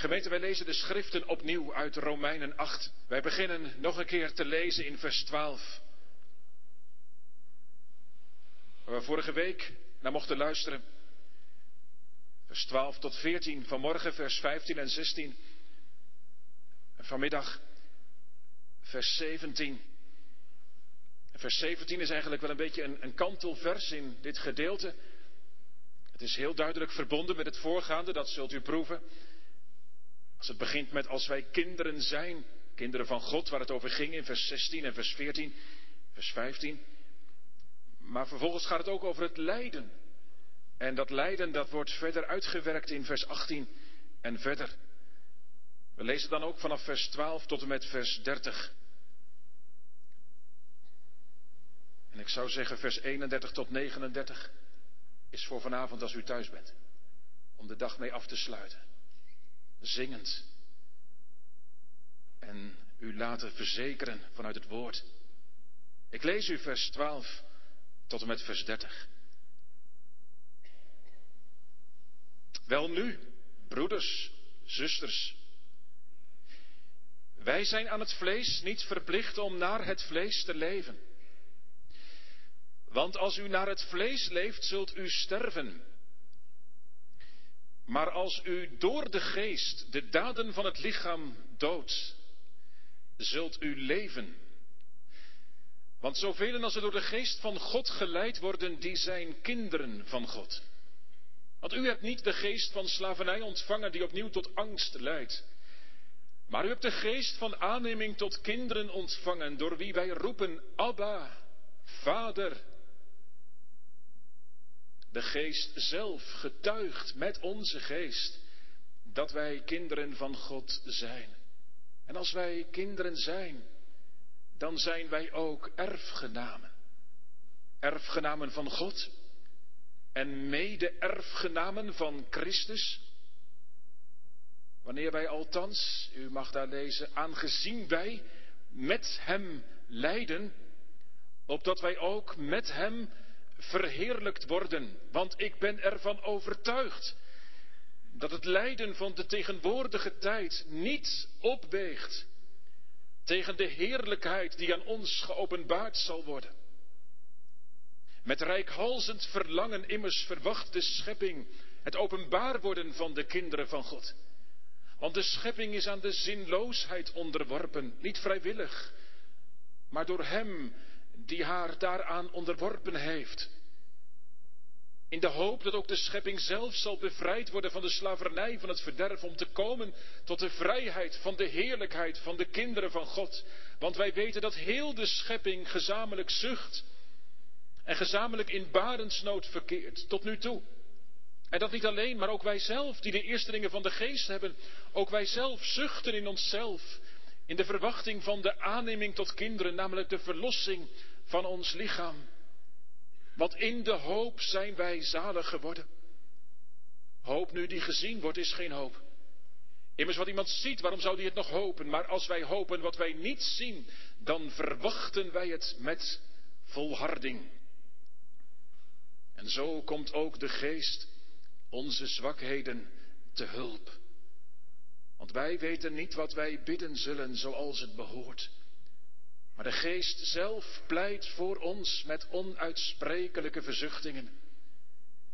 Gemeente, wij lezen de schriften opnieuw uit Romeinen 8. Wij beginnen nog een keer te lezen in vers 12. Waar we vorige week naar mochten luisteren. Vers 12 tot 14, vanmorgen vers 15 en 16. En vanmiddag vers 17. En vers 17 is eigenlijk wel een beetje een, een kantelvers in dit gedeelte. Het is heel duidelijk verbonden met het voorgaande, dat zult u proeven. Als het begint met als wij kinderen zijn, kinderen van God, waar het over ging in vers 16 en vers 14, vers 15. Maar vervolgens gaat het ook over het lijden. En dat lijden dat wordt verder uitgewerkt in vers 18 en verder. We lezen dan ook vanaf vers 12 tot en met vers 30. En ik zou zeggen vers 31 tot 39 is voor vanavond als u thuis bent. Om de dag mee af te sluiten. Zingend. En u laten verzekeren vanuit het woord. Ik lees u vers 12 tot en met vers 30. Wel nu, broeders, zusters. Wij zijn aan het vlees niet verplicht om naar het vlees te leven. Want als u naar het vlees leeft, zult u sterven. Maar als u door de geest de daden van het lichaam doodt, zult u leven. Want zoveel als er door de geest van God geleid worden, die zijn kinderen van God. Want u hebt niet de geest van slavernij ontvangen die opnieuw tot angst leidt. Maar u hebt de geest van aanneming tot kinderen ontvangen, door wie wij roepen, Abba, Vader. De geest zelf getuigt met onze geest dat wij kinderen van God zijn. En als wij kinderen zijn, dan zijn wij ook erfgenamen. Erfgenamen van God en mede-erfgenamen van Christus. Wanneer wij althans, u mag daar lezen, aangezien wij met Hem lijden, opdat wij ook met Hem verheerlijkt worden. Want ik ben ervan overtuigd dat het lijden van de tegenwoordige tijd niet opweegt tegen de heerlijkheid die aan ons geopenbaard zal worden. Met rijkhalzend verlangen immers verwacht de schepping het openbaar worden van de kinderen van God. Want de schepping is aan de zinloosheid onderworpen, niet vrijwillig, maar door Hem die haar daaraan onderworpen heeft. In de hoop dat ook de schepping zelf zal bevrijd worden van de slavernij van het verderf, om te komen tot de vrijheid van de heerlijkheid van de kinderen van God. Want wij weten dat heel de schepping gezamenlijk zucht en gezamenlijk in barensnood verkeert, tot nu toe. En dat niet alleen, maar ook wij zelf, die de eerstelingen van de geest hebben, ook wij zelf zuchten in onszelf, in de verwachting van de aanneming tot kinderen, namelijk de verlossing van ons lichaam. Want in de hoop zijn wij zalig geworden. Hoop nu die gezien wordt, is geen hoop. Immers wat iemand ziet, waarom zou hij het nog hopen? Maar als wij hopen wat wij niet zien, dan verwachten wij het met volharding. En zo komt ook de geest onze zwakheden te hulp. Want wij weten niet wat wij bidden zullen zoals het behoort. Maar de geest zelf pleit voor ons met onuitsprekelijke verzuchtingen.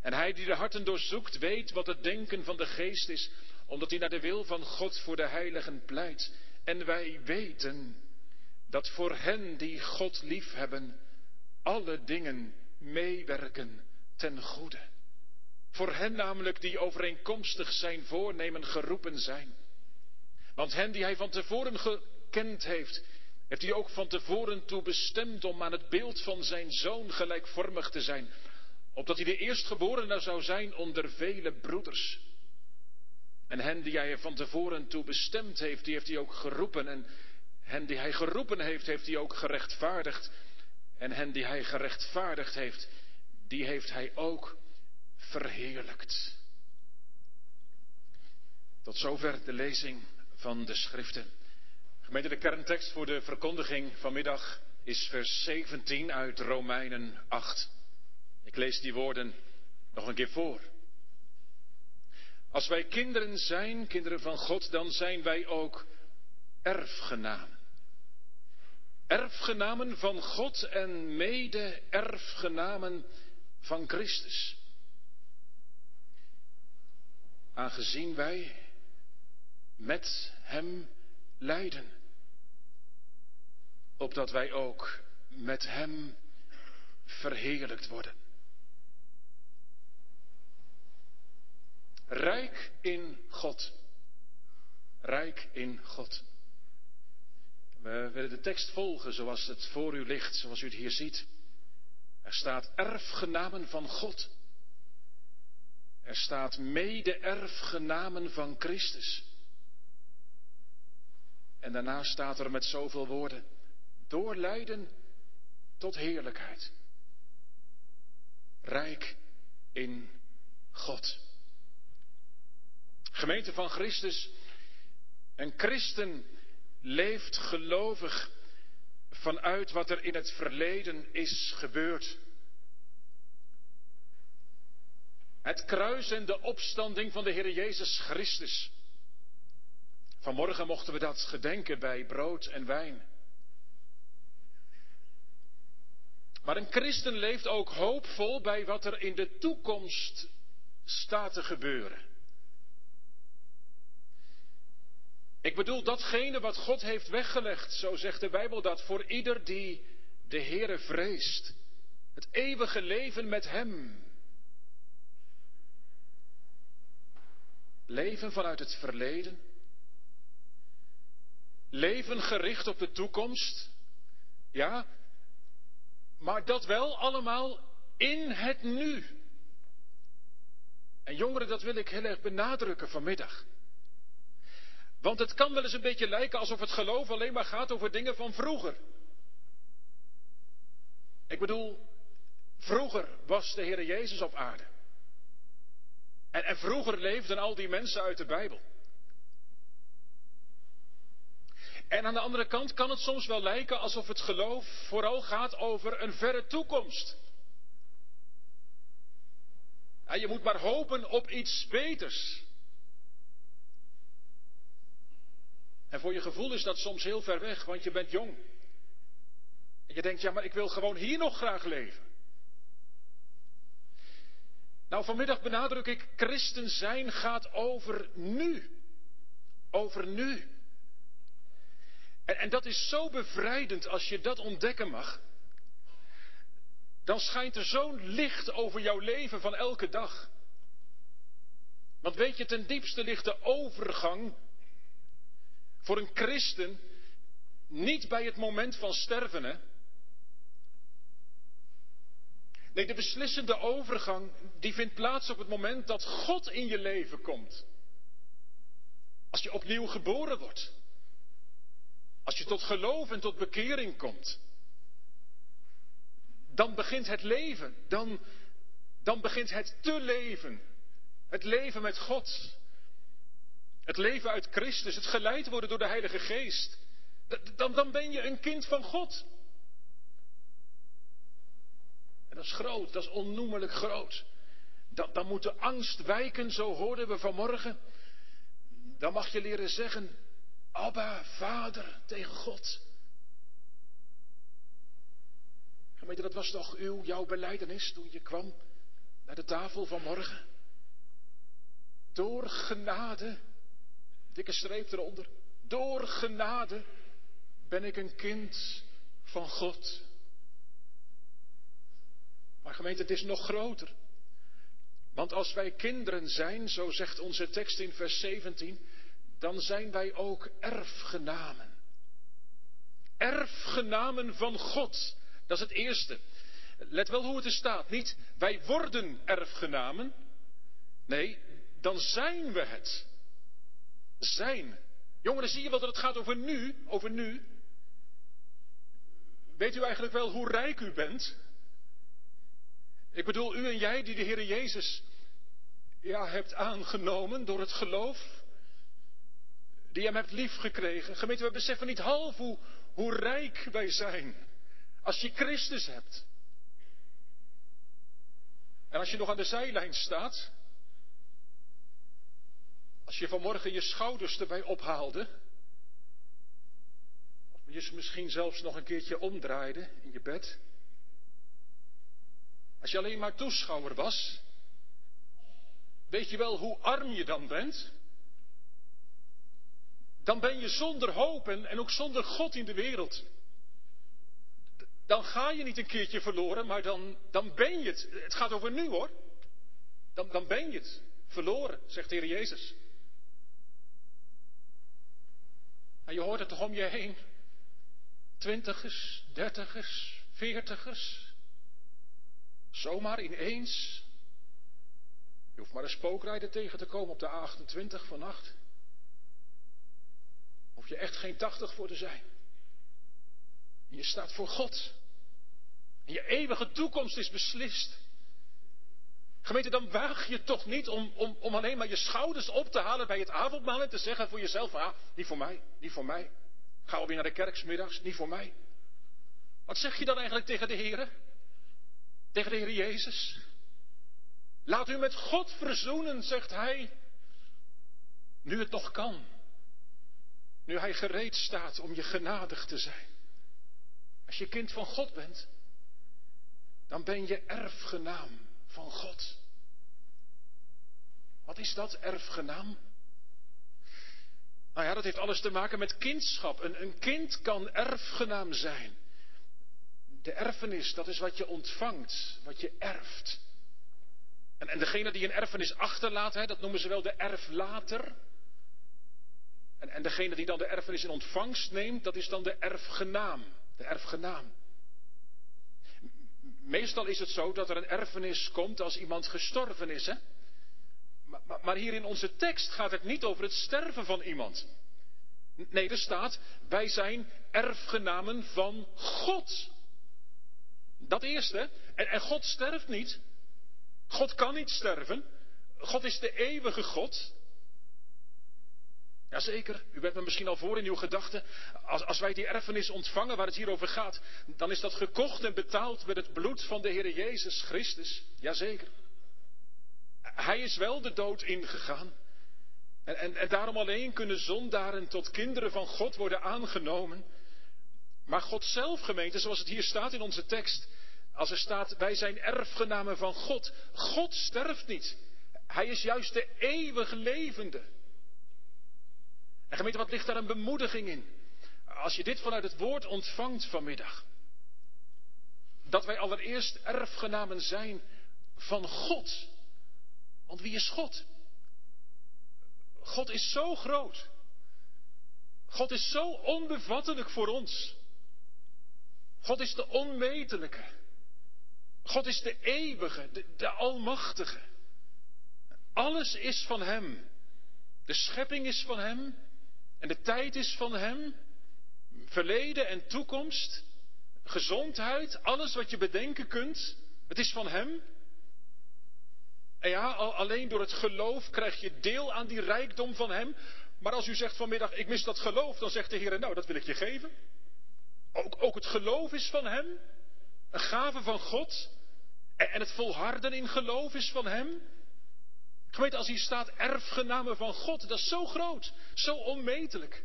En hij die de harten doorzoekt, weet wat het denken van de geest is, omdat hij naar de wil van God voor de heiligen pleit. En wij weten dat voor hen die God liefhebben, alle dingen meewerken ten goede. Voor hen namelijk die overeenkomstig zijn voornemen geroepen zijn. Want hen die hij van tevoren gekend heeft, heeft hij ook van tevoren toe bestemd om aan het beeld van zijn zoon gelijkvormig te zijn, opdat hij de eerstgeborene zou zijn onder vele broeders. En hen die hij van tevoren toe bestemd heeft, die heeft hij ook geroepen. En hen die hij geroepen heeft, heeft hij ook gerechtvaardigd. En hen die hij gerechtvaardigd heeft, die heeft hij ook verheerlijkt. Tot zover de lezing van de schriften. Gemeente, de kerntekst voor de verkondiging vanmiddag is vers 17 uit Romeinen 8. Ik lees die woorden nog een keer voor. Als wij kinderen zijn, kinderen van God, dan zijn wij ook erfgenamen. Erfgenamen van God en mede-erfgenamen van Christus. Aangezien wij met Hem lijden, opdat wij ook met Hem verheerlijkt worden. Rijk in God. Rijk in God. We willen de tekst volgen zoals het voor u ligt, zoals u het hier ziet. Er staat erfgenamen van God. Er staat mede-erfgenamen van Christus. En daarna staat er met zoveel woorden, door lijden tot heerlijkheid. Rijk in God. Gemeente van Christus, een christen leeft gelovig vanuit wat er in het verleden is gebeurd. Het kruis en de opstanding van de Heer Jezus Christus. Vanmorgen mochten we dat gedenken bij brood en wijn. Maar een christen leeft ook hoopvol bij wat er in de toekomst staat te gebeuren. Ik bedoel datgene wat God heeft weggelegd, zo zegt de Bijbel dat, voor ieder die de Heere vreest. Het eeuwige leven met Hem. Leven vanuit het verleden. Leven gericht op de toekomst. Ja, maar dat wel allemaal in het nu. En jongeren, dat wil ik heel erg benadrukken vanmiddag. Want het kan wel eens een beetje lijken alsof het geloof alleen maar gaat over dingen van vroeger. Ik bedoel, vroeger was de Heer Jezus op aarde. En, en vroeger leefden al die mensen uit de Bijbel. En aan de andere kant kan het soms wel lijken alsof het geloof vooral gaat over een verre toekomst. je moet maar hopen op iets beters. En voor je gevoel is dat soms heel ver weg, want je bent jong. En je denkt, ja, maar ik wil gewoon hier nog graag leven. Nou, vanmiddag benadruk ik, christen zijn gaat over nu. Over nu. En, en dat is zo bevrijdend als je dat ontdekken mag. Dan schijnt er zo'n licht over jouw leven van elke dag. Want weet je, ten diepste ligt de overgang voor een christen niet bij het moment van sterven, hè? Nee, de beslissende overgang die vindt plaats op het moment dat God in je leven komt. Als je opnieuw geboren wordt. Als je tot geloof en tot bekering komt. Dan begint het leven. Dan, dan begint het te leven. Het leven met God. Het leven uit Christus, het geleid worden door de Heilige Geest. Dan, dan ben je een kind van God. En dat is groot, dat is onnoemelijk groot. Dan, dan moet de angst wijken, zo hoorden we vanmorgen. Dan mag je leren zeggen, Abba, Vader, tegen God. Gemeente, dat was toch uw, jouw beleidenis toen je kwam naar de tafel vanmorgen? Door genade Dikke streep eronder. Door genade ben ik een kind van God. Maar gemeente, het is nog groter. Want als wij kinderen zijn, zo zegt onze tekst in vers 17, dan zijn wij ook erfgenamen. Erfgenamen van God. Dat is het eerste. Let wel hoe het er staat. Niet wij worden erfgenamen. Nee, dan zijn we het zijn. Jongeren, zie je wel dat het gaat over nu, over nu? Weet u eigenlijk wel hoe rijk u bent? Ik bedoel, u en jij die de Heer Jezus ja, hebt aangenomen door het geloof, die hem hebt liefgekregen. Gemeente, we beseffen niet half hoe, hoe rijk wij zijn als je Christus hebt. En als je nog aan de zijlijn staat, Als je vanmorgen je schouders erbij ophaalde, of je misschien zelfs nog een keertje omdraaide in je bed, als je alleen maar toeschouwer was, weet je wel hoe arm je dan bent? Dan ben je zonder hoop en, ook zonder God in de wereld. Dan ga je niet een keertje verloren, maar dan, dan ben je het. Het gaat over nu hoor. Dan, dan ben je het. Verloren, zegt de Heer Jezus. En je hoort het toch om je heen. Twintigers, dertigers, veertigers. Zomaar ineens. Je hoeft maar een spookrijder tegen te komen op de A28 vannacht. Hoef je echt geen tachtig voor te zijn. je staat voor God. En je eeuwige toekomst is beslist. Gemeente, dan waag je toch niet om, om, om alleen maar je schouders op te halen bij het avondmaal en te zeggen voor jezelf, ah, niet voor mij, niet voor mij. Ga alweer naar de kerk smiddags, niet voor mij. Wat zeg je dan eigenlijk tegen de Heer? Tegen de Heer Jezus? Laat u met God verzoenen, zegt Hij, nu het nog kan. Nu Hij gereed staat om je genadig te zijn. Als je kind van God bent, dan ben je erfgenaam van God. Wat is dat, erfgenaam? Nou ja, dat heeft alles te maken met kindschap. Een, een kind kan erfgenaam zijn. De erfenis, dat is wat je ontvangt, wat je erft. En, en degene die een erfenis achterlaat, hè, dat noemen ze wel de erflater. En, en degene die dan de erfenis in ontvangst neemt, dat is dan de erfgenaam. De erfgenaam. Meestal is het zo dat er een erfenis komt als iemand gestorven is. Hè? Maar, maar, hier in onze tekst gaat het niet over het sterven van iemand. Nee, er staat, wij zijn erfgenamen van God. Dat eerste. En, en God sterft niet. God kan niet sterven. God is de eeuwige God. Jazeker, u bent me misschien al voor in uw gedachten. Als, als wij die erfenis ontvangen waar het hier over gaat, dan is dat gekocht en betaald met het bloed van de Heer Jezus Christus. Jazeker. Hij is wel de dood ingegaan. En, en, daarom alleen kunnen zondaren tot kinderen van God worden aangenomen. Maar God zelf, gemeente, zoals het hier staat in onze tekst, als er staat, wij zijn erfgenamen van God. God sterft niet. Hij is juist de eeuwig levende. En gemeente, wat ligt daar een bemoediging in? Als je dit vanuit het woord ontvangt vanmiddag. Dat wij allereerst erfgenamen zijn van God. Want wie is God? God is zo groot. God is zo onbevattelijk voor ons. God is de onmetelijke. God is de eeuwige, de, de almachtige. Alles is van Hem. De schepping is van Hem. En de tijd is van Hem. Verleden en toekomst. Gezondheid, alles wat je bedenken kunt. Het is van Hem. En ja, alleen door het geloof krijg je deel aan die rijkdom van Hem. Maar als u zegt vanmiddag, ik mis dat geloof, dan zegt de Heer, nou, dat wil ik je geven. Ook, ook het geloof is van Hem. Een gave van God. En, en het volharden in geloof is van Hem. Gemeente, als hier staat erfgenamen van God, dat is zo groot, zo onmetelijk.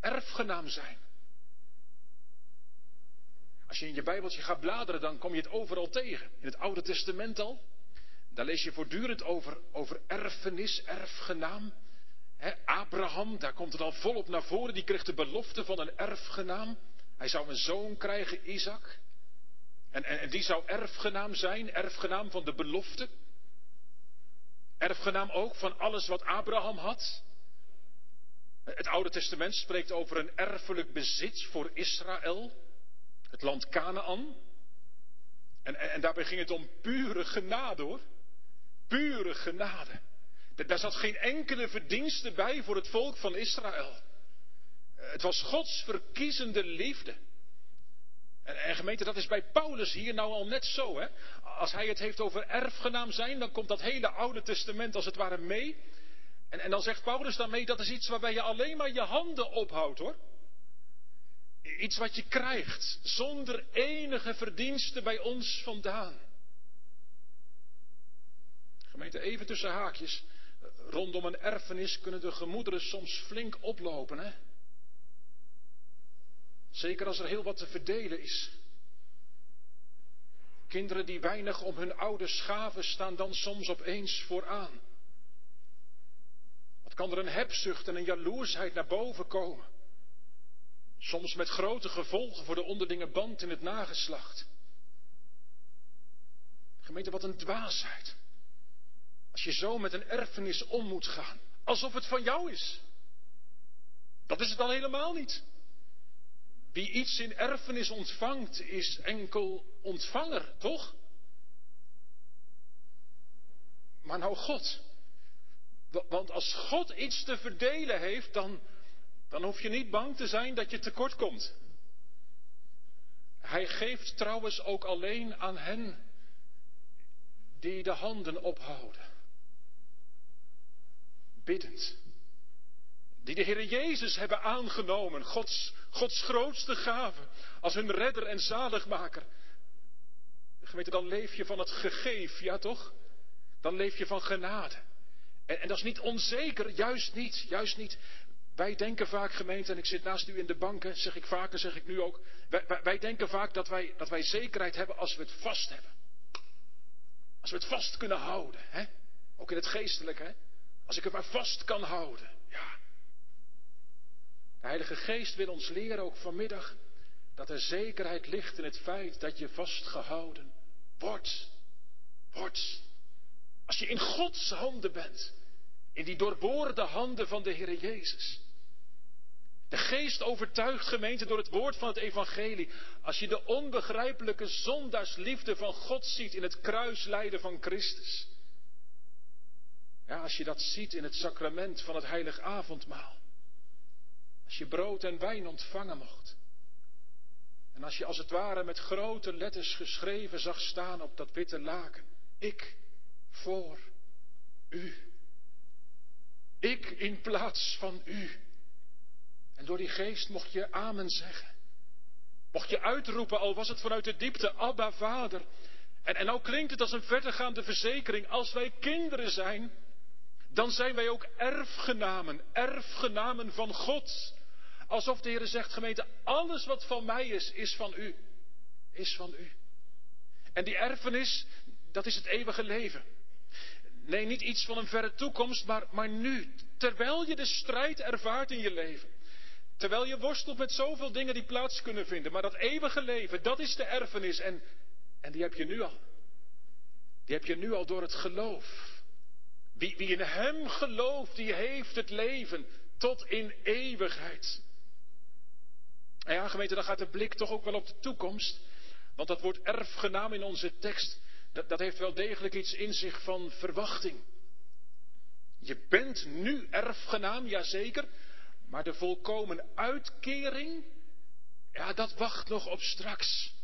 Erfgenaam zijn. Als je in je Bijbeltje gaat bladeren, dan kom je het overal tegen. In het Oude Testament al. Daar lees je voortdurend over, over erfenis, erfgenaam. Abraham, daar komt het al volop naar voren. Die kreeg de belofte van een erfgenaam. Hij zou een zoon krijgen, Isaac. En, en, en die zou erfgenaam zijn, erfgenaam van de belofte. Erfgenaam ook van alles wat Abraham had. Het Oude Testament spreekt over een erfelijk bezit voor Israël. Het land Canaan. En, en, daarbij ging het om pure genade hoor. Pure genade. Daar zat geen enkele verdienste bij voor het volk van Israël. Het was Gods verkiezende liefde. En, en, gemeente, dat is bij Paulus hier nou al net zo. Hè? Als hij het heeft over erfgenaam zijn, dan komt dat hele Oude Testament als het ware mee. En, en dan zegt Paulus daarmee, dat is iets waarbij je alleen maar je handen ophoudt hoor. Iets wat je krijgt, zonder enige verdienste bij ons vandaan. Gemeente, even tussen haakjes. Rondom een erfenis kunnen de gemoederen soms flink oplopen, hè? Zeker als er heel wat te verdelen is. Kinderen die weinig om hun ouders gaven, staan dan soms opeens vooraan. Wat kan er een hebzucht en een jaloersheid naar boven komen? Soms met grote gevolgen voor de onderlinge band in het nageslacht. Gemeente, wat een dwaasheid. Als je zo met een erfenis om moet gaan, alsof het van jou is. Dat is het al helemaal niet. Wie iets in erfenis ontvangt, is enkel ontvanger, toch? Maar nou God. Want als God iets te verdelen heeft, dan, dan hoef je niet bang te zijn dat je tekort komt. Hij geeft trouwens ook alleen aan hen die de handen ophouden. Biddend. Die de Heer Jezus hebben aangenomen, Gods, Gods grootste gave, als hun redder en zaligmaker. Gemeente, dan leef je van het gegeef, ja toch? Dan leef je van genade. En, en dat is niet onzeker, juist niet, juist niet. Wij denken vaak, gemeente, en ik zit naast u in de banken, zeg ik vaker, zeg ik nu ook. Wij, wij, wij denken vaak dat wij, dat wij zekerheid hebben als we het vast hebben. Als we het vast kunnen houden, hè? Ook in het geestelijke, hè? Als ik het maar vast kan houden, ja. De Heilige Geest wil ons leren, ook vanmiddag, dat er zekerheid ligt in het feit dat je vastgehouden wordt. Wordt. Als je in Gods handen bent, in die doorboorde handen van de Heer Jezus. De geest overtuigt gemeente door het woord van het evangelie. Als je de onbegrijpelijke zondaarsliefde van God ziet in het kruislijden van Christus. Ja, als je dat ziet in het sacrament van het heilig avondmaal. Als je brood en wijn ontvangen mocht. En als je als het ware met grote letters geschreven zag staan op dat witte laken. Ik voor u. Ik in plaats van u. En door die geest mocht je amen zeggen. Mocht je uitroepen, al was het vanuit de diepte, Abba Vader. En, en nou klinkt het als een verdergaande verzekering. Als wij kinderen zijn, dan zijn wij ook erfgenamen. Erfgenamen van God. Alsof de Heer zegt, gemeente, alles wat van mij is, is van u. Is van u. En die erfenis, dat is het eeuwige leven. Nee, niet iets van een verre toekomst, maar, maar nu. Terwijl je de strijd ervaart in je leven. Terwijl je worstelt met zoveel dingen die plaats kunnen vinden. Maar dat eeuwige leven, dat is de erfenis. En, en die heb je nu al. Die heb je nu al door het geloof. Wie, wie in Hem gelooft, die heeft het leven tot in eeuwigheid. En ja, gemeente, dan gaat de blik toch ook wel op de toekomst. Want dat woord erfgenaam in onze tekst, dat, dat heeft wel degelijk iets in zich van verwachting. Je bent nu erfgenaam, jazeker. Maar de volkomen uitkering, ja, dat wacht nog op straks.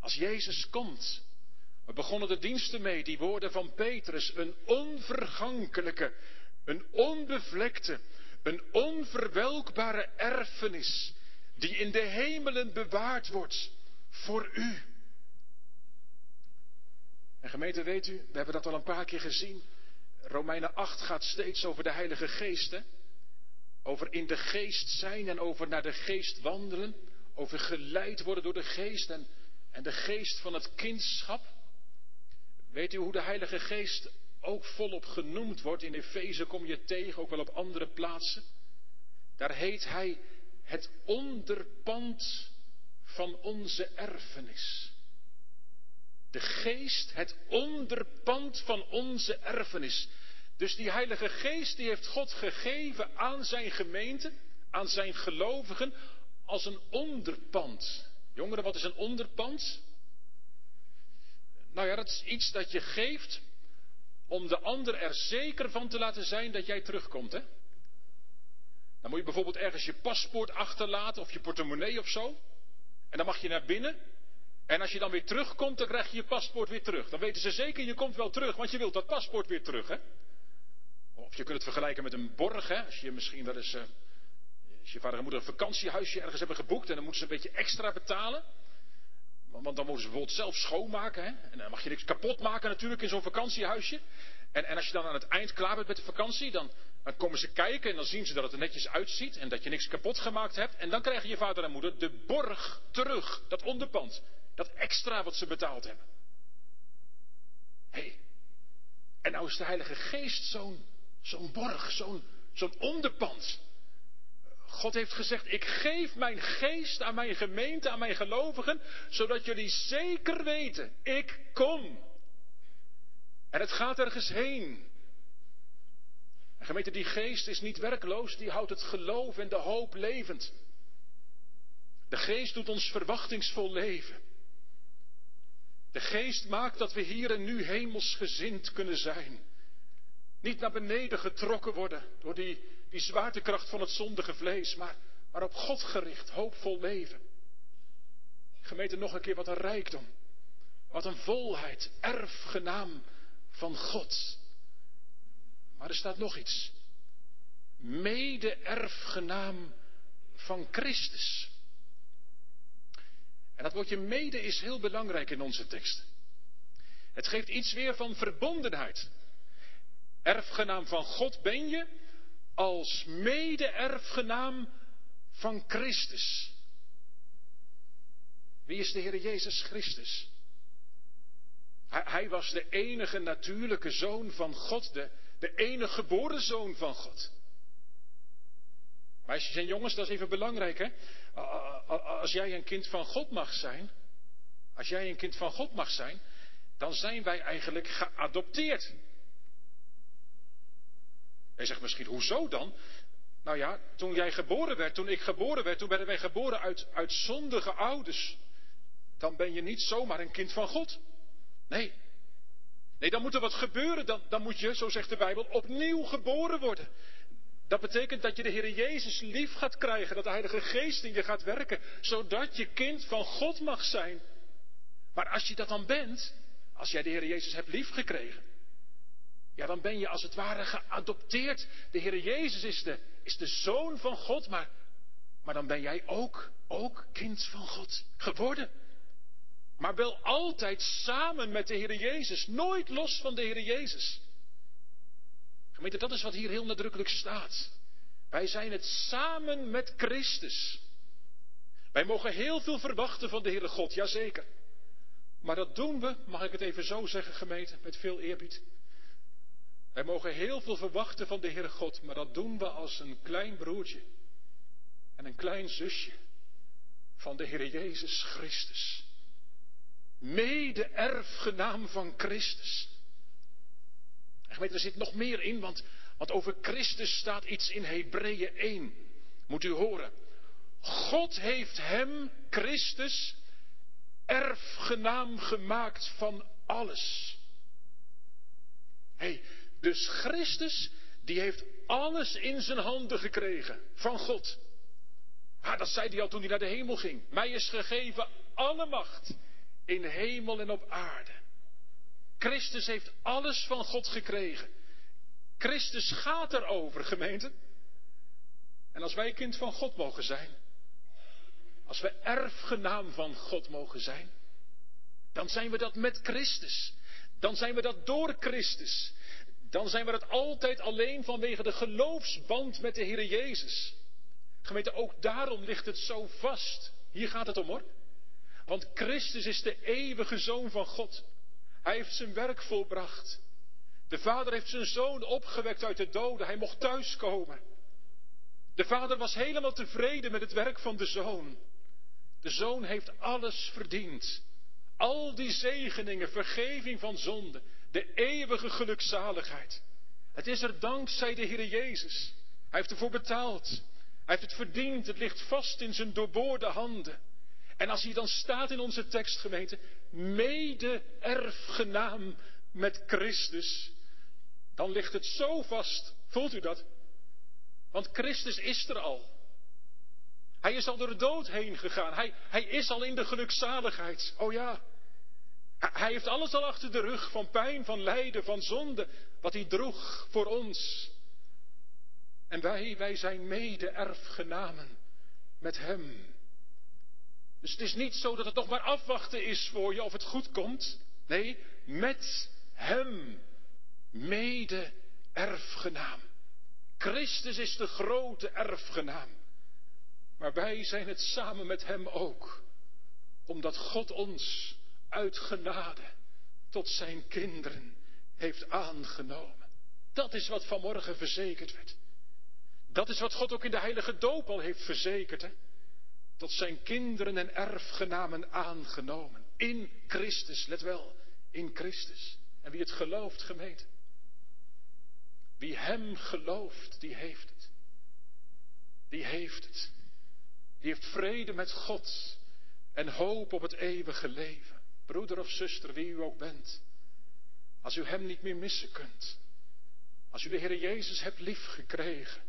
Als Jezus komt. We begonnen de diensten mee, die woorden van Petrus. Een onvergankelijke, een onbevlekte, een onverwelkbare erfenis. Die in de hemelen bewaard wordt voor u. En gemeente, weet u, we hebben dat al een paar keer gezien. Romeinen 8 gaat steeds over de Heilige Geest. Over in de geest zijn en over naar de geest wandelen. Over geleid worden door de geest en, en de geest van het kindschap. Weet u hoe de Heilige Geest ook volop genoemd wordt? In Efeze kom je tegen, ook wel op andere plaatsen. Daar heet hij het onderpand van onze erfenis. De geest, het onderpand van onze erfenis. Dus die Heilige Geest, die heeft God gegeven aan zijn gemeente, aan zijn gelovigen, als een onderpand. Jongeren, wat is een onderpand? Nou ja, dat is iets dat je geeft om de ander er zeker van te laten zijn dat jij terugkomt, hè? Dan moet je bijvoorbeeld ergens je paspoort achterlaten of je portemonnee of zo. En dan mag je naar binnen. En als je dan weer terugkomt, dan krijg je je paspoort weer terug. Dan weten ze zeker, je komt wel terug, want je wilt dat paspoort weer terug, hè? Of je kunt het vergelijken met een borg, hè? Als je misschien wel eens, uh, als je vader en moeder een vakantiehuisje ergens hebben geboekt en dan moeten ze een beetje extra betalen. Want dan moeten ze bijvoorbeeld zelf schoonmaken, hè? En dan mag je niks kapot maken natuurlijk in zo'n vakantiehuisje. En, en als je dan aan het eind klaar bent met de vakantie, dan, dan komen ze kijken en dan zien ze dat het er netjes uitziet en dat je niks kapot gemaakt hebt. En dan krijgen je vader en moeder de borg terug, dat onderpand, dat extra wat ze betaald hebben. Hé, hey, en nou is de Heilige Geest zo'n borg, zo'n zo'n onderpand. God heeft gezegd, ik geef mijn geest aan mijn gemeente, aan mijn gelovigen, zodat jullie zeker weten, ik kom. En het gaat ergens heen. En gemeente, die geest is niet werkloos, die houdt het geloof en de hoop levend. De geest doet ons verwachtingsvol leven. De geest maakt dat we hier en nu hemelsgezind kunnen zijn. Niet naar beneden getrokken worden door die, die zwaartekracht van het zondige vlees, maar, maar op God gericht, hoopvol leven. Gemeente, nog een keer wat een rijkdom. Wat een volheid, erfgenaam van God. Maar er staat nog iets. Mede-erfgenaam van Christus. En dat woordje mede is heel belangrijk in onze tekst. Het geeft iets weer van verbondenheid. Erfgenaam van God ben je als mede-erfgenaam van Christus. Wie is de Heer Jezus Christus? Hij, was de enige natuurlijke zoon van God, de, de enige geboren zoon van God. Meisjes en jongens, dat is even belangrijk hè. Als jij een kind van God mag zijn, als jij een kind van God mag zijn, dan zijn wij eigenlijk geadopteerd. Hij zegt misschien, hoezo dan? Nou ja, toen jij geboren werd, toen ik geboren werd, toen werden wij geboren uit, uit zondige ouders. Dan ben je niet zomaar een kind van God. Nee. Nee, dan moet er wat gebeuren. Dan, dan moet je, zo zegt de Bijbel, opnieuw geboren worden. Dat betekent dat je de Heer Jezus lief gaat krijgen, dat de Heilige Geest in je gaat werken, zodat je kind van God mag zijn. Maar als je dat dan bent, als jij de Heer Jezus hebt liefgekregen, ja, dan ben je als het ware geadopteerd. De Heer Jezus is de, is de zoon van God, maar, maar dan ben jij ook, ook kind van God geworden. Maar wel altijd samen met de Heer Jezus, nooit los van de Heer Jezus. Gemeente, dat is wat hier heel nadrukkelijk staat. Wij zijn het samen met Christus. Wij mogen heel veel verwachten van de Heere God, jazeker. Maar dat doen we, mag ik het even zo zeggen, gemeente, met veel eerbied. Wij mogen heel veel verwachten van de Heere God, maar dat doen we als een klein broertje en een klein zusje van de Heer Jezus Christus. Mede-erfgenaam van Christus. En gemeente, er zit nog meer in, want, want over Christus staat iets in Hebreeën 1. Moet u horen. God heeft hem, Christus, erfgenaam gemaakt van alles. hey, dus Christus, die heeft alles in zijn handen gekregen van God. Dat zei hij al toen hij naar de hemel ging. Mij is gegeven alle macht in hemel en op aarde. Christus heeft alles van God gekregen. Christus gaat erover, gemeente. En als wij kind van God mogen zijn, als we erfgenaam van God mogen zijn, dan zijn we dat met Christus. Dan zijn we dat door Christus. Dan zijn we dat altijd alleen vanwege de geloofsband met de Heer Jezus. Gemeente, ook daarom ligt het zo vast. Hier gaat het om hoor. Want Christus is de eeuwige zoon van God. Hij heeft zijn werk volbracht. De vader heeft zijn zoon opgewekt uit de doden. Hij mocht thuiskomen. De vader was helemaal tevreden met het werk van de zoon. De zoon heeft alles verdiend. Al die zegeningen, vergeving van zonde, de eeuwige gelukzaligheid. Het is er dankzij de Heer Jezus. Hij heeft ervoor betaald. Hij heeft het verdiend. Het ligt vast in zijn doorboorde handen. En als hij dan staat in onze tekstgemeente, mede-erfgenaam met Christus, dan ligt het zo vast. Voelt u dat? Want Christus is er al. Hij is al door de dood heen gegaan. Hij, hij is al in de gelukzaligheid. Oh ja. Hij heeft alles al achter de rug van pijn, van lijden, van zonde, wat hij droeg voor ons. En wij, wij zijn mede-erfgenamen met hem. Dus het is niet zo dat het nog maar afwachten is voor je of het goed komt. Nee, met Hem. mede-erfgenaam. Christus is de grote erfgenaam. Maar wij zijn het samen met Hem ook. Omdat God ons uit genade tot zijn kinderen heeft aangenomen. Dat is wat vanmorgen verzekerd werd. Dat is wat God ook in de heilige doop al heeft verzekerd. Hè? Tot zijn kinderen en erfgenamen aangenomen. In Christus, let wel, in Christus. En wie het gelooft, gemeente. Wie hem gelooft, die heeft het. Die heeft het. Die heeft vrede met God en hoop op het eeuwige leven. Broeder of zuster, wie u ook bent. Als u hem niet meer missen kunt. Als u de Heer Jezus hebt liefgekregen.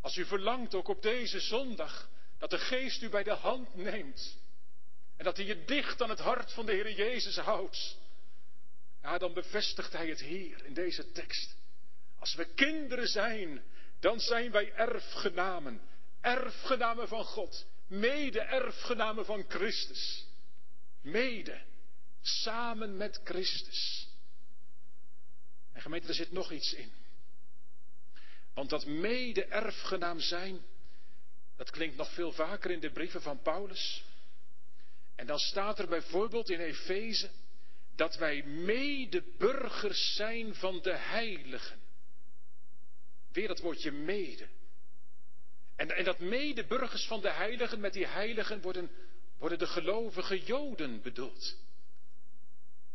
Als u verlangt ook op deze zondag dat de Geest u bij de hand neemt. En dat hij je dicht aan het hart van de Heer Jezus houdt. Ja, dan bevestigt hij het hier in deze tekst. Als we kinderen zijn, dan zijn wij erfgenamen. Erfgenamen van God. Mede-erfgenamen van Christus. Mede. Samen met Christus. En gemeente, er zit nog iets in. Want dat mede-erfgenaam zijn, dat klinkt nog veel vaker in de brieven van Paulus. En dan staat er bijvoorbeeld in Efeze dat wij medeburgers zijn van de heiligen. Weer dat woordje mede. En, en dat medeburgers van de heiligen, met die heiligen worden, worden de gelovige Joden bedoeld.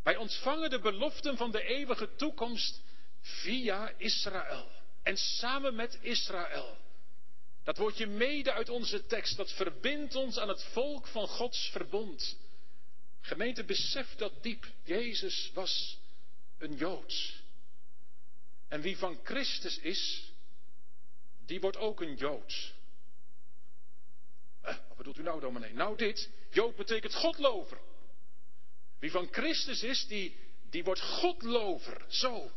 Wij ontvangen de beloften van de eeuwige toekomst via Israël. En samen met Israël. Dat woordje mede uit onze tekst, dat verbindt ons aan het volk van Gods verbond. Gemeente, besef dat diep. Jezus was een Jood. En wie van Christus is, die wordt ook een Jood. Eh, wat bedoelt u nou, dominee? Nou dit, Jood betekent Godlover. Wie van Christus is, die, die wordt Godlover. Zo.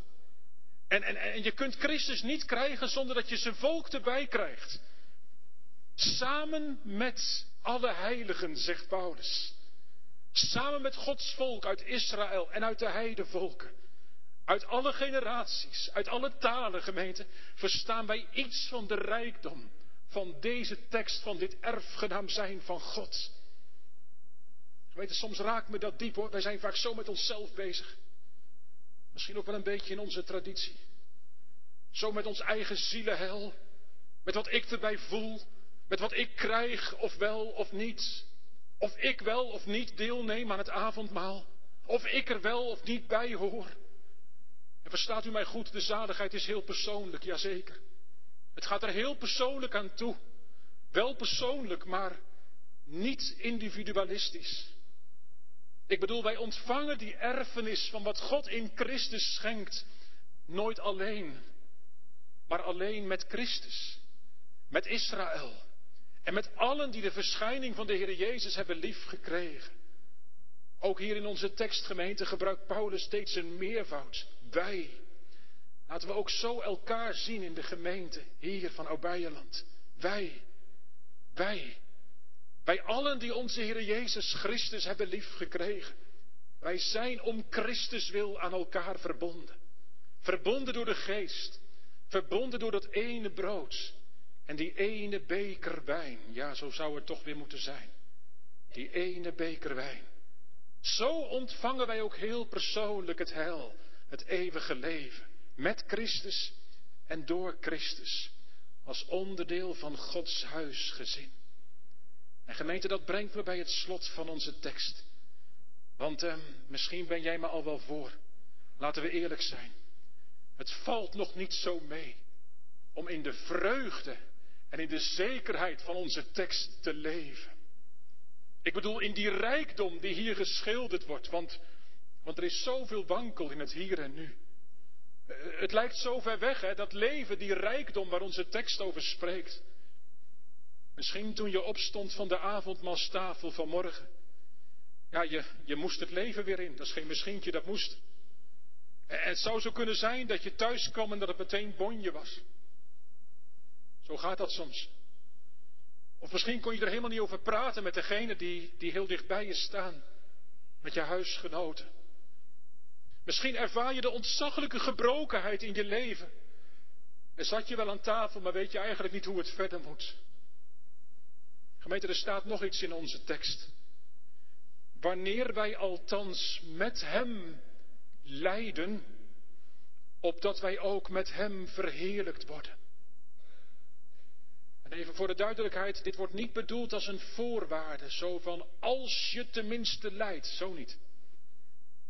En, en, en je kunt Christus niet krijgen zonder dat je zijn volk erbij krijgt. Samen met alle heiligen, zegt Paulus. Samen met Gods volk uit Israël en uit de heidevolken. Uit alle generaties, uit alle talen, gemeente, verstaan wij iets van de rijkdom van deze tekst, van dit erfgenaam zijn van God. Gemeente, soms raakt me dat diep hoor. Wij zijn vaak zo met onszelf bezig. Misschien ook wel een beetje in onze traditie. Zo met ons eigen zielenhel. Met wat ik erbij voel. Met wat ik krijg, of wel of niet. Of ik wel of niet deelneem aan het avondmaal. Of ik er wel of niet bij hoor. En verstaat u mij goed, de zaligheid is heel persoonlijk, jazeker. Het gaat er heel persoonlijk aan toe. Wel persoonlijk, maar niet individualistisch. Ik bedoel, wij ontvangen die erfenis van wat God in Christus schenkt. Nooit alleen, maar alleen met Christus. Met Israël. En met allen die de verschijning van de Heer Jezus hebben liefgekregen. Ook hier in onze tekstgemeente gebruikt Paulus steeds een meervoud. Wij. Laten we ook zo elkaar zien in de gemeente hier van Obijeland. Wij. Wij. Wij allen die onze Heer Jezus Christus hebben liefgekregen. Wij zijn om Christus wil aan elkaar verbonden. Verbonden door de geest. Verbonden door dat ene brood. En die ene beker wijn. Ja, zo zou het toch weer moeten zijn. Die ene beker wijn. Zo ontvangen wij ook heel persoonlijk het heil. Het eeuwige leven. Met Christus en door Christus. Als onderdeel van Gods huisgezin. En gemeente, dat brengt me bij het slot van onze tekst. Want eh, misschien ben jij me al wel voor. Laten we eerlijk zijn. Het valt nog niet zo mee om in de vreugde en in de zekerheid van onze tekst te leven. Ik bedoel in die rijkdom die hier geschilderd wordt, want, want er is zoveel wankel in het hier en nu. Eh, het lijkt zo ver weg, hè, dat leven, die rijkdom waar onze tekst over spreekt. Misschien toen je opstond van de avondmaalstafel vanmorgen. Ja, je, je moest het leven weer in. Dat is geen misschientje, dat moest. En het zou zo kunnen zijn dat je thuis kwam en dat het meteen bonje was. Zo gaat dat soms. Of misschien kon je er helemaal niet over praten met degene die, die heel dicht bij je staan. Met je huisgenoten. Misschien ervaar je de ontzaglijke gebrokenheid in je leven. En zat je wel aan tafel, maar weet je eigenlijk niet hoe het verder moet. Gemeente, er staat nog iets in onze tekst. Wanneer wij althans met Hem lijden, opdat wij ook met Hem verheerlijkt worden. En even voor de duidelijkheid, dit wordt niet bedoeld als een voorwaarde, zo van als je tenminste lijdt, zo niet.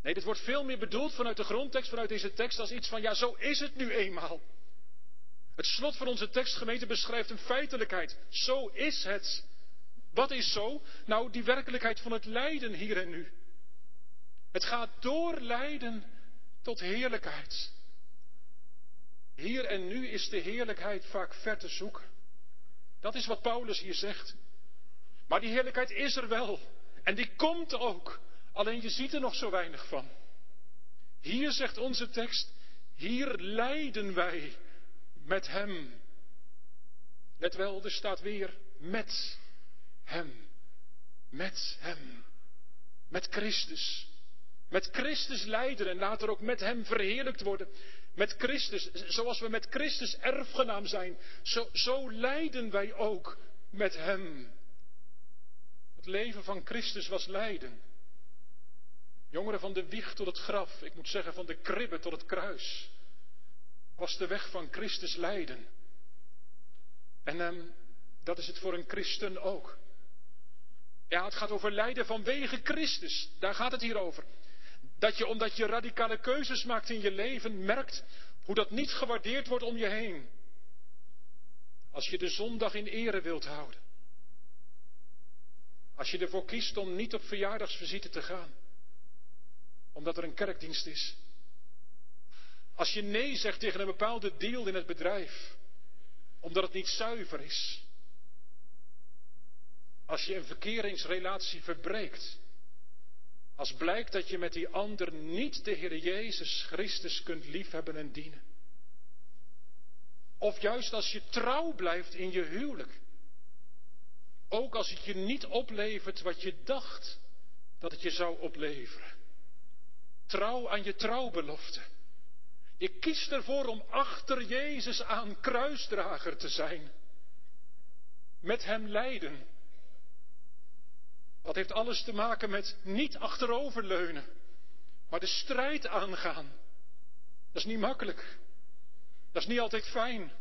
Nee, dit wordt veel meer bedoeld vanuit de grondtekst, vanuit deze tekst, als iets van ja, zo is het nu eenmaal. Het slot van onze tekstgemeente beschrijft een feitelijkheid. Zo is het. Wat is zo? Nou, die werkelijkheid van het lijden hier en nu. Het gaat door lijden tot heerlijkheid. Hier en nu is de heerlijkheid vaak ver te zoeken. Dat is wat Paulus hier zegt. Maar die heerlijkheid is er wel. En die komt ook. Alleen je ziet er nog zo weinig van. Hier zegt onze tekst, hier lijden wij met Hem. Let wel, er staat weer met Hem. Met Hem. Met Christus. Met Christus lijden en later ook met Hem verheerlijkt worden. Met Christus, zoals we met Christus erfgenaam zijn, zo, zo lijden wij ook met Hem. Het leven van Christus was lijden. Jongeren van de wieg tot het graf, ik moet zeggen van de kribbe tot het kruis, was de weg van Christus lijden. En ehm, dat is het voor een christen ook. Ja, het gaat over lijden vanwege Christus. Daar gaat het hier over. Dat je, omdat je radicale keuzes maakt in je leven, merkt hoe dat niet gewaardeerd wordt om je heen. Als je de zondag in ere wilt houden. Als je ervoor kiest om niet op verjaardagsvisite te gaan omdat er een kerkdienst is. Als je nee zegt tegen een bepaalde deal in het bedrijf, omdat het niet zuiver is. Als je een verkeringsrelatie verbreekt, als blijkt dat je met die ander niet de Heer Jezus Christus kunt liefhebben en dienen. Of juist als je trouw blijft in je huwelijk. Ook als het je niet oplevert wat je dacht dat het je zou opleveren. Trouw aan je trouwbelofte. Je kiest ervoor om achter Jezus aan kruisdrager te zijn. Met Hem lijden. Dat heeft alles te maken met niet achteroverleunen, maar de strijd aangaan. Dat is niet makkelijk. Dat is niet altijd fijn.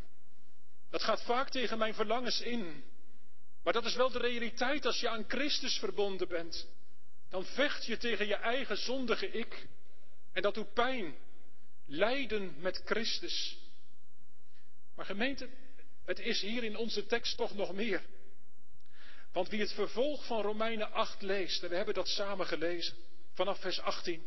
Dat gaat vaak tegen mijn verlangens in. Maar dat is wel de realiteit als je aan Christus verbonden bent. Dan vecht je tegen je eigen zondige ik. En dat doet pijn. Lijden met Christus. Maar gemeente, het is hier in onze tekst toch nog meer. Want wie het vervolg van Romeinen 8 leest, en we hebben dat samen gelezen, vanaf vers 18,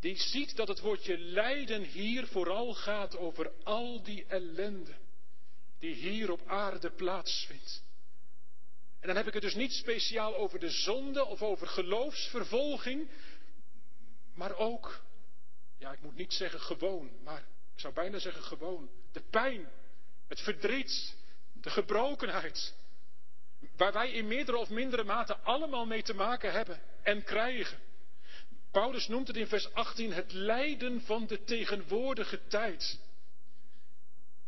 die ziet dat het woordje lijden hier vooral gaat over al die ellende die hier op aarde plaatsvindt. En dan heb ik het dus niet speciaal over de zonde of over geloofsvervolging, maar ook, ja, ik moet niet zeggen gewoon, maar ik zou bijna zeggen gewoon, de pijn, het verdriet, de gebrokenheid, waar wij in meerdere of mindere mate allemaal mee te maken hebben en krijgen. Paulus noemt het in vers 18 het lijden van de tegenwoordige tijd.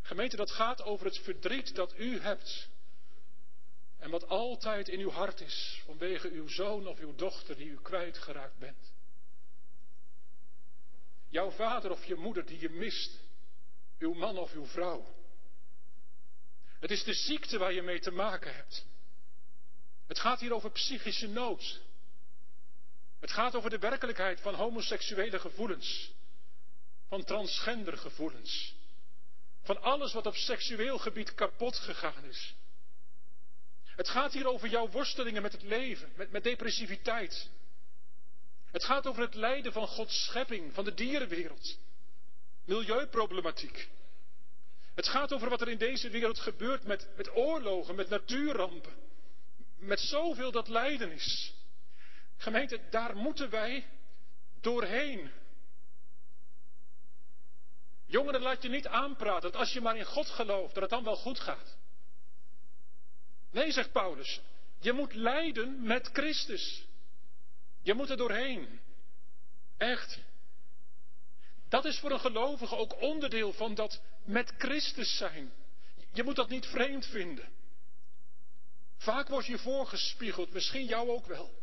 Gemeente, dat gaat over het verdriet dat u hebt. En wat altijd in uw hart is vanwege uw zoon of uw dochter die u kwijtgeraakt bent. Jouw vader of je moeder die je mist. Uw man of uw vrouw. Het is de ziekte waar je mee te maken hebt. Het gaat hier over psychische nood. Het gaat over de werkelijkheid van homoseksuele gevoelens. Van transgender gevoelens. Van alles wat op seksueel gebied kapot gegaan is. Het gaat hier over jouw worstelingen met het leven, met, met depressiviteit, het gaat over het lijden van Gods schepping, van de dierenwereld. Milieuproblematiek. Het gaat over wat er in deze wereld gebeurt met, oorlogen, met natuurrampen. Met zoveel dat lijden is. Gemeente, daar moeten wij doorheen. Jongeren, laat je niet aanpraten dat als je maar in God gelooft, dat het dan wel goed gaat. Nee, zegt Paulus, je moet lijden met Christus. Je moet er doorheen. Echt. Dat is voor een gelovige ook onderdeel van dat met Christus zijn. Je moet dat niet vreemd vinden. Vaak wordt je voorgespiegeld, misschien jou ook wel.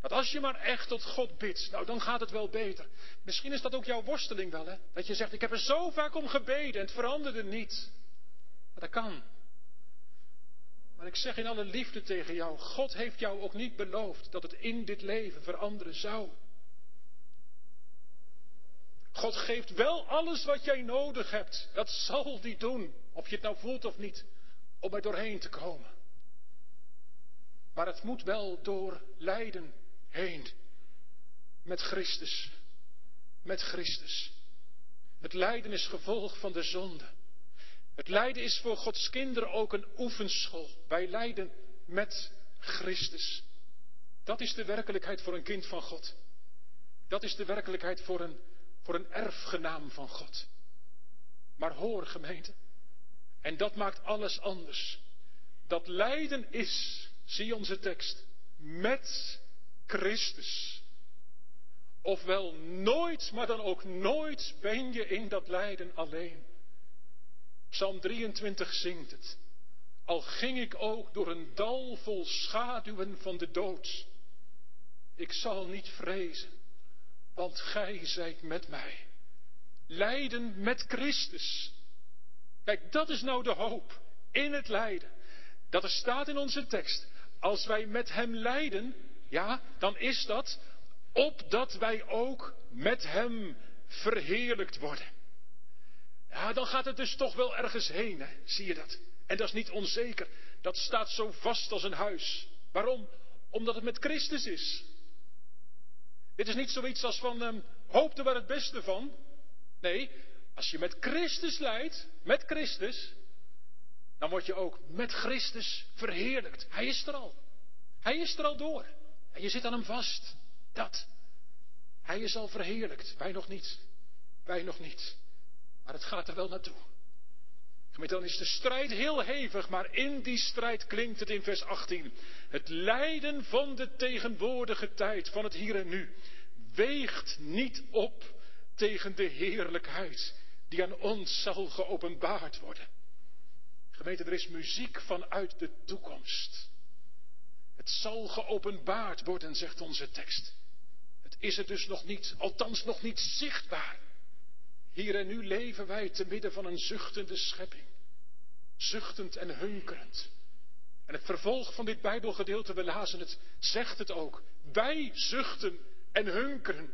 Dat als je maar echt tot God bidt, nou dan gaat het wel beter. Misschien is dat ook jouw worsteling wel, hè? Dat je zegt, ik heb er zo vaak om gebeden en het veranderde niet. Maar dat kan. Maar ik zeg in alle liefde tegen jou, God heeft jou ook niet beloofd dat het in dit leven veranderen zou. God geeft wel alles wat jij nodig hebt. Dat zal die doen, of je het nou voelt of niet, om er doorheen te komen. Maar het moet wel door lijden heen. Met Christus. Met Christus. Het lijden is gevolg van de zonde. Het lijden is voor Gods kinderen ook een oefenschool. Wij lijden met Christus. Dat is de werkelijkheid voor een kind van God. Dat is de werkelijkheid voor een, voor een erfgenaam van God. Maar hoor gemeente, en dat maakt alles anders. Dat lijden is, zie onze tekst, met Christus. Ofwel nooit, maar dan ook nooit ben je in dat lijden alleen. Psalm 23 zingt het. Al ging ik ook door een dal vol schaduwen van de dood. Ik zal niet vrezen, want gij zijt met mij. Lijden met Christus. Kijk, dat is nou de hoop in het lijden. Dat er staat in onze tekst. Als wij met Hem lijden, ja, dan is dat opdat wij ook met Hem verheerlijkt worden. Ja, dan gaat het dus toch wel ergens heen, zie je dat? En dat is niet onzeker. Dat staat zo vast als een huis. Waarom? Omdat het met Christus is. Dit is niet zoiets als van um, hoop er het beste van. Nee, als je met Christus leidt, met Christus, dan word je ook met Christus verheerlijkt. Hij is er al. Hij is er al door. En je zit aan hem vast. Dat. Hij is al verheerlijkt. Wij nog niet. Wij nog niet. Maar het gaat er wel naartoe. Gemeente, dan is de strijd heel hevig, maar in die strijd klinkt het in vers 18. Het lijden van de tegenwoordige tijd, van het hier en nu, weegt niet op tegen de heerlijkheid die aan ons zal geopenbaard worden. Gemeente, er is muziek vanuit de toekomst. Het zal geopenbaard worden, zegt onze tekst. Het is het dus nog niet, althans nog niet zichtbaar. Hier en nu leven wij te midden van een zuchtende schepping. Zuchtend en hunkerend. En het vervolg van dit Bijbelgedeelte, we lazen het, zegt het ook. Wij zuchten en hunkeren.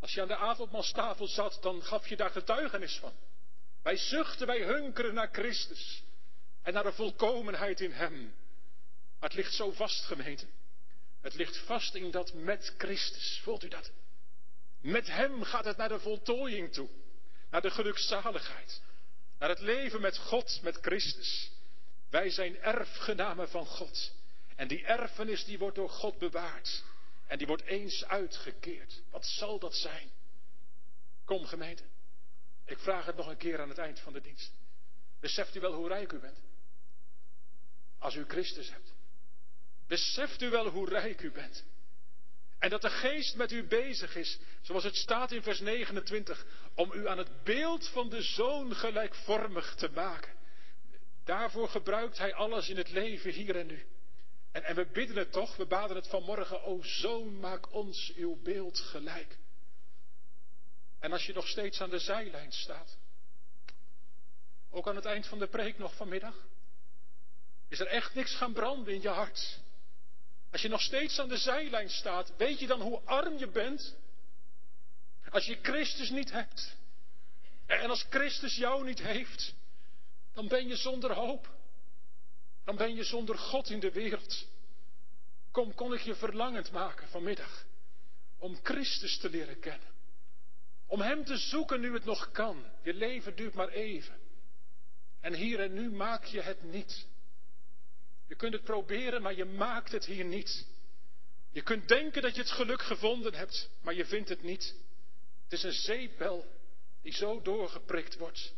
Als je aan de avondmaalstafel zat, dan gaf je daar getuigenis van. Wij zuchten, wij hunkeren naar Christus. En naar de volkomenheid in Hem. Maar het ligt zo vast, gemeente. Het ligt vast in dat met Christus. Voelt u dat? Met Hem gaat het naar de voltooiing toe naar de gelukzaligheid, naar het leven met God, met Christus. Wij zijn erfgenamen van God. En die erfenis die wordt door God bewaard. En die wordt eens uitgekeerd. Wat zal dat zijn? Kom gemeente. Ik vraag het nog een keer aan het eind van de dienst. Beseft u wel hoe rijk u bent? Als u Christus hebt. Beseft u wel hoe rijk u bent? En dat de geest met u bezig is, zoals het staat in vers 29, om u aan het beeld van de zoon gelijkvormig te maken. Daarvoor gebruikt hij alles in het leven hier en nu. En, en we bidden het toch, we baden het vanmorgen, o zoon, maak ons uw beeld gelijk. En als je nog steeds aan de zijlijn staat, ook aan het eind van de preek nog vanmiddag, is er echt niks gaan branden in je hart. Als je nog steeds aan de zijlijn staat, weet je dan hoe arm je bent? Als je Christus niet hebt. En als Christus jou niet heeft, dan ben je zonder hoop. Dan ben je zonder God in de wereld. Kom, kon ik je verlangend maken vanmiddag om Christus te leren kennen. Om Hem te zoeken nu het nog kan. Je leven duurt maar even. En hier en nu maak je het niet. Je kunt het proberen, maar je maakt het hier niet. Je kunt denken dat je het geluk gevonden hebt, maar je vindt het niet. Het is een zeepbel die zo doorgeprikt wordt.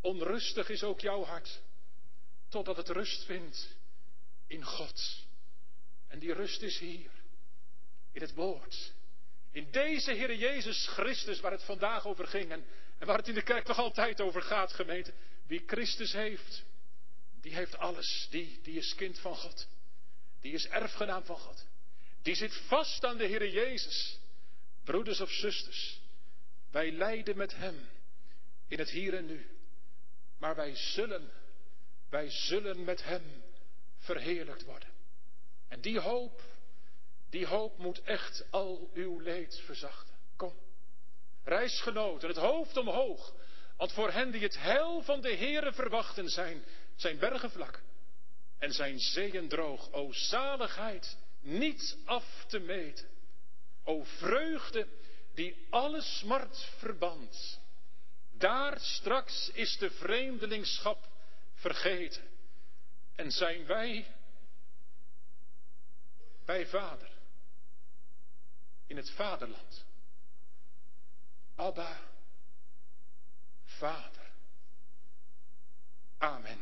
Onrustig is ook jouw hart, totdat het rust vindt in God. En die rust is hier, in het woord, In deze Heer Jezus Christus, waar het vandaag over ging en, en waar het in de kerk nog altijd over gaat, gemeente. Wie Christus heeft, die heeft alles. Die, die is kind van God. Die is erfgenaam van God. Die zit vast aan de Heer Jezus. Broeders of zusters, wij lijden met Hem in het hier en nu. Maar wij zullen, wij zullen met Hem verheerlijkt worden. En die hoop, die hoop moet echt al uw leed verzachten. Kom, reisgenoten, het hoofd omhoog. Want voor hen die het heil van de Heere verwachten zijn, zijn bergen vlak en zijn zeeën droog. O zaligheid, niet af te meten. O vreugde die alle smart verband. Daar straks is de vreemdelingschap vergeten. En zijn wij bij Vader in het vaderland. Abba, Vader. Amen.